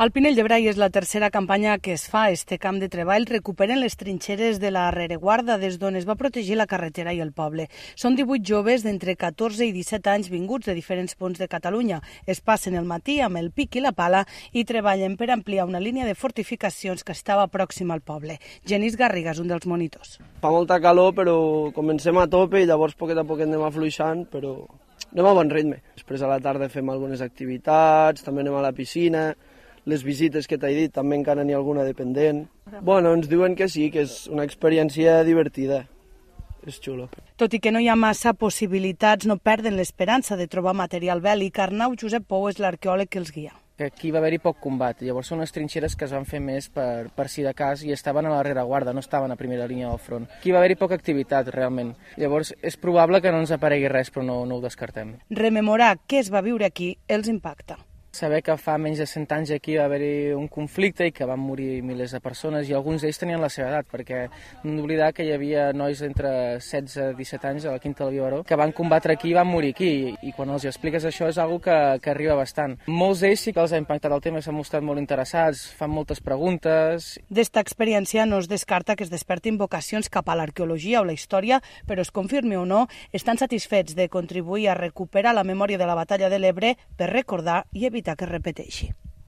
Al Pinell de Brai és la tercera campanya que es fa. Este camp de treball recuperen les trinxeres de la rereguarda des d'on es va protegir la carretera i el poble. Són 18 joves d'entre 14 i 17 anys vinguts de diferents punts de Catalunya. Es passen el matí amb el pic i la pala i treballen per ampliar una línia de fortificacions que estava pròxima al poble. Genís Garriga és un dels monitors. Fa molta calor, però comencem a tope i llavors poquet a poquet anem afluixant, però anem a bon ritme. Després a la tarda fem algunes activitats, també anem a la piscina, les visites que t'he dit, també encara n'hi ha alguna dependent. Bueno, ens diuen que sí, que és una experiència divertida. És xulo. Tot i que no hi ha massa possibilitats, no perden l'esperança de trobar material bèl·lic. Arnau Josep Pou és l'arqueòleg que els guia que aquí va haver-hi poc combat. Llavors són unes trinxeres que es van fer més per, per si de cas i estaven a la rereguarda, no estaven a primera línia del front. Aquí va haver-hi poca activitat, realment. Llavors és probable que no ens aparegui res, però no, no ho descartem. Rememorar què es va viure aquí els impacta. Saber que fa menys de 100 anys aquí va haver-hi un conflicte i que van morir milers de persones i alguns d'ells tenien la seva edat, perquè no hem d'oblidar que hi havia nois entre 16 i 17 anys a la Quinta del Vivaró que van combatre aquí i van morir aquí i, i quan els expliques això és algo que, que arriba bastant. Molts d'ells sí que els ha impactat el tema, s'han mostrat molt interessats, fan moltes preguntes. D'esta experiència no es descarta que es despertin vocacions cap a l'arqueologia o la història, però es confirmi o no, estan satisfets de contribuir a recuperar la memòria de la batalla de l'Ebre per recordar i evitar evitar que es repeteixi.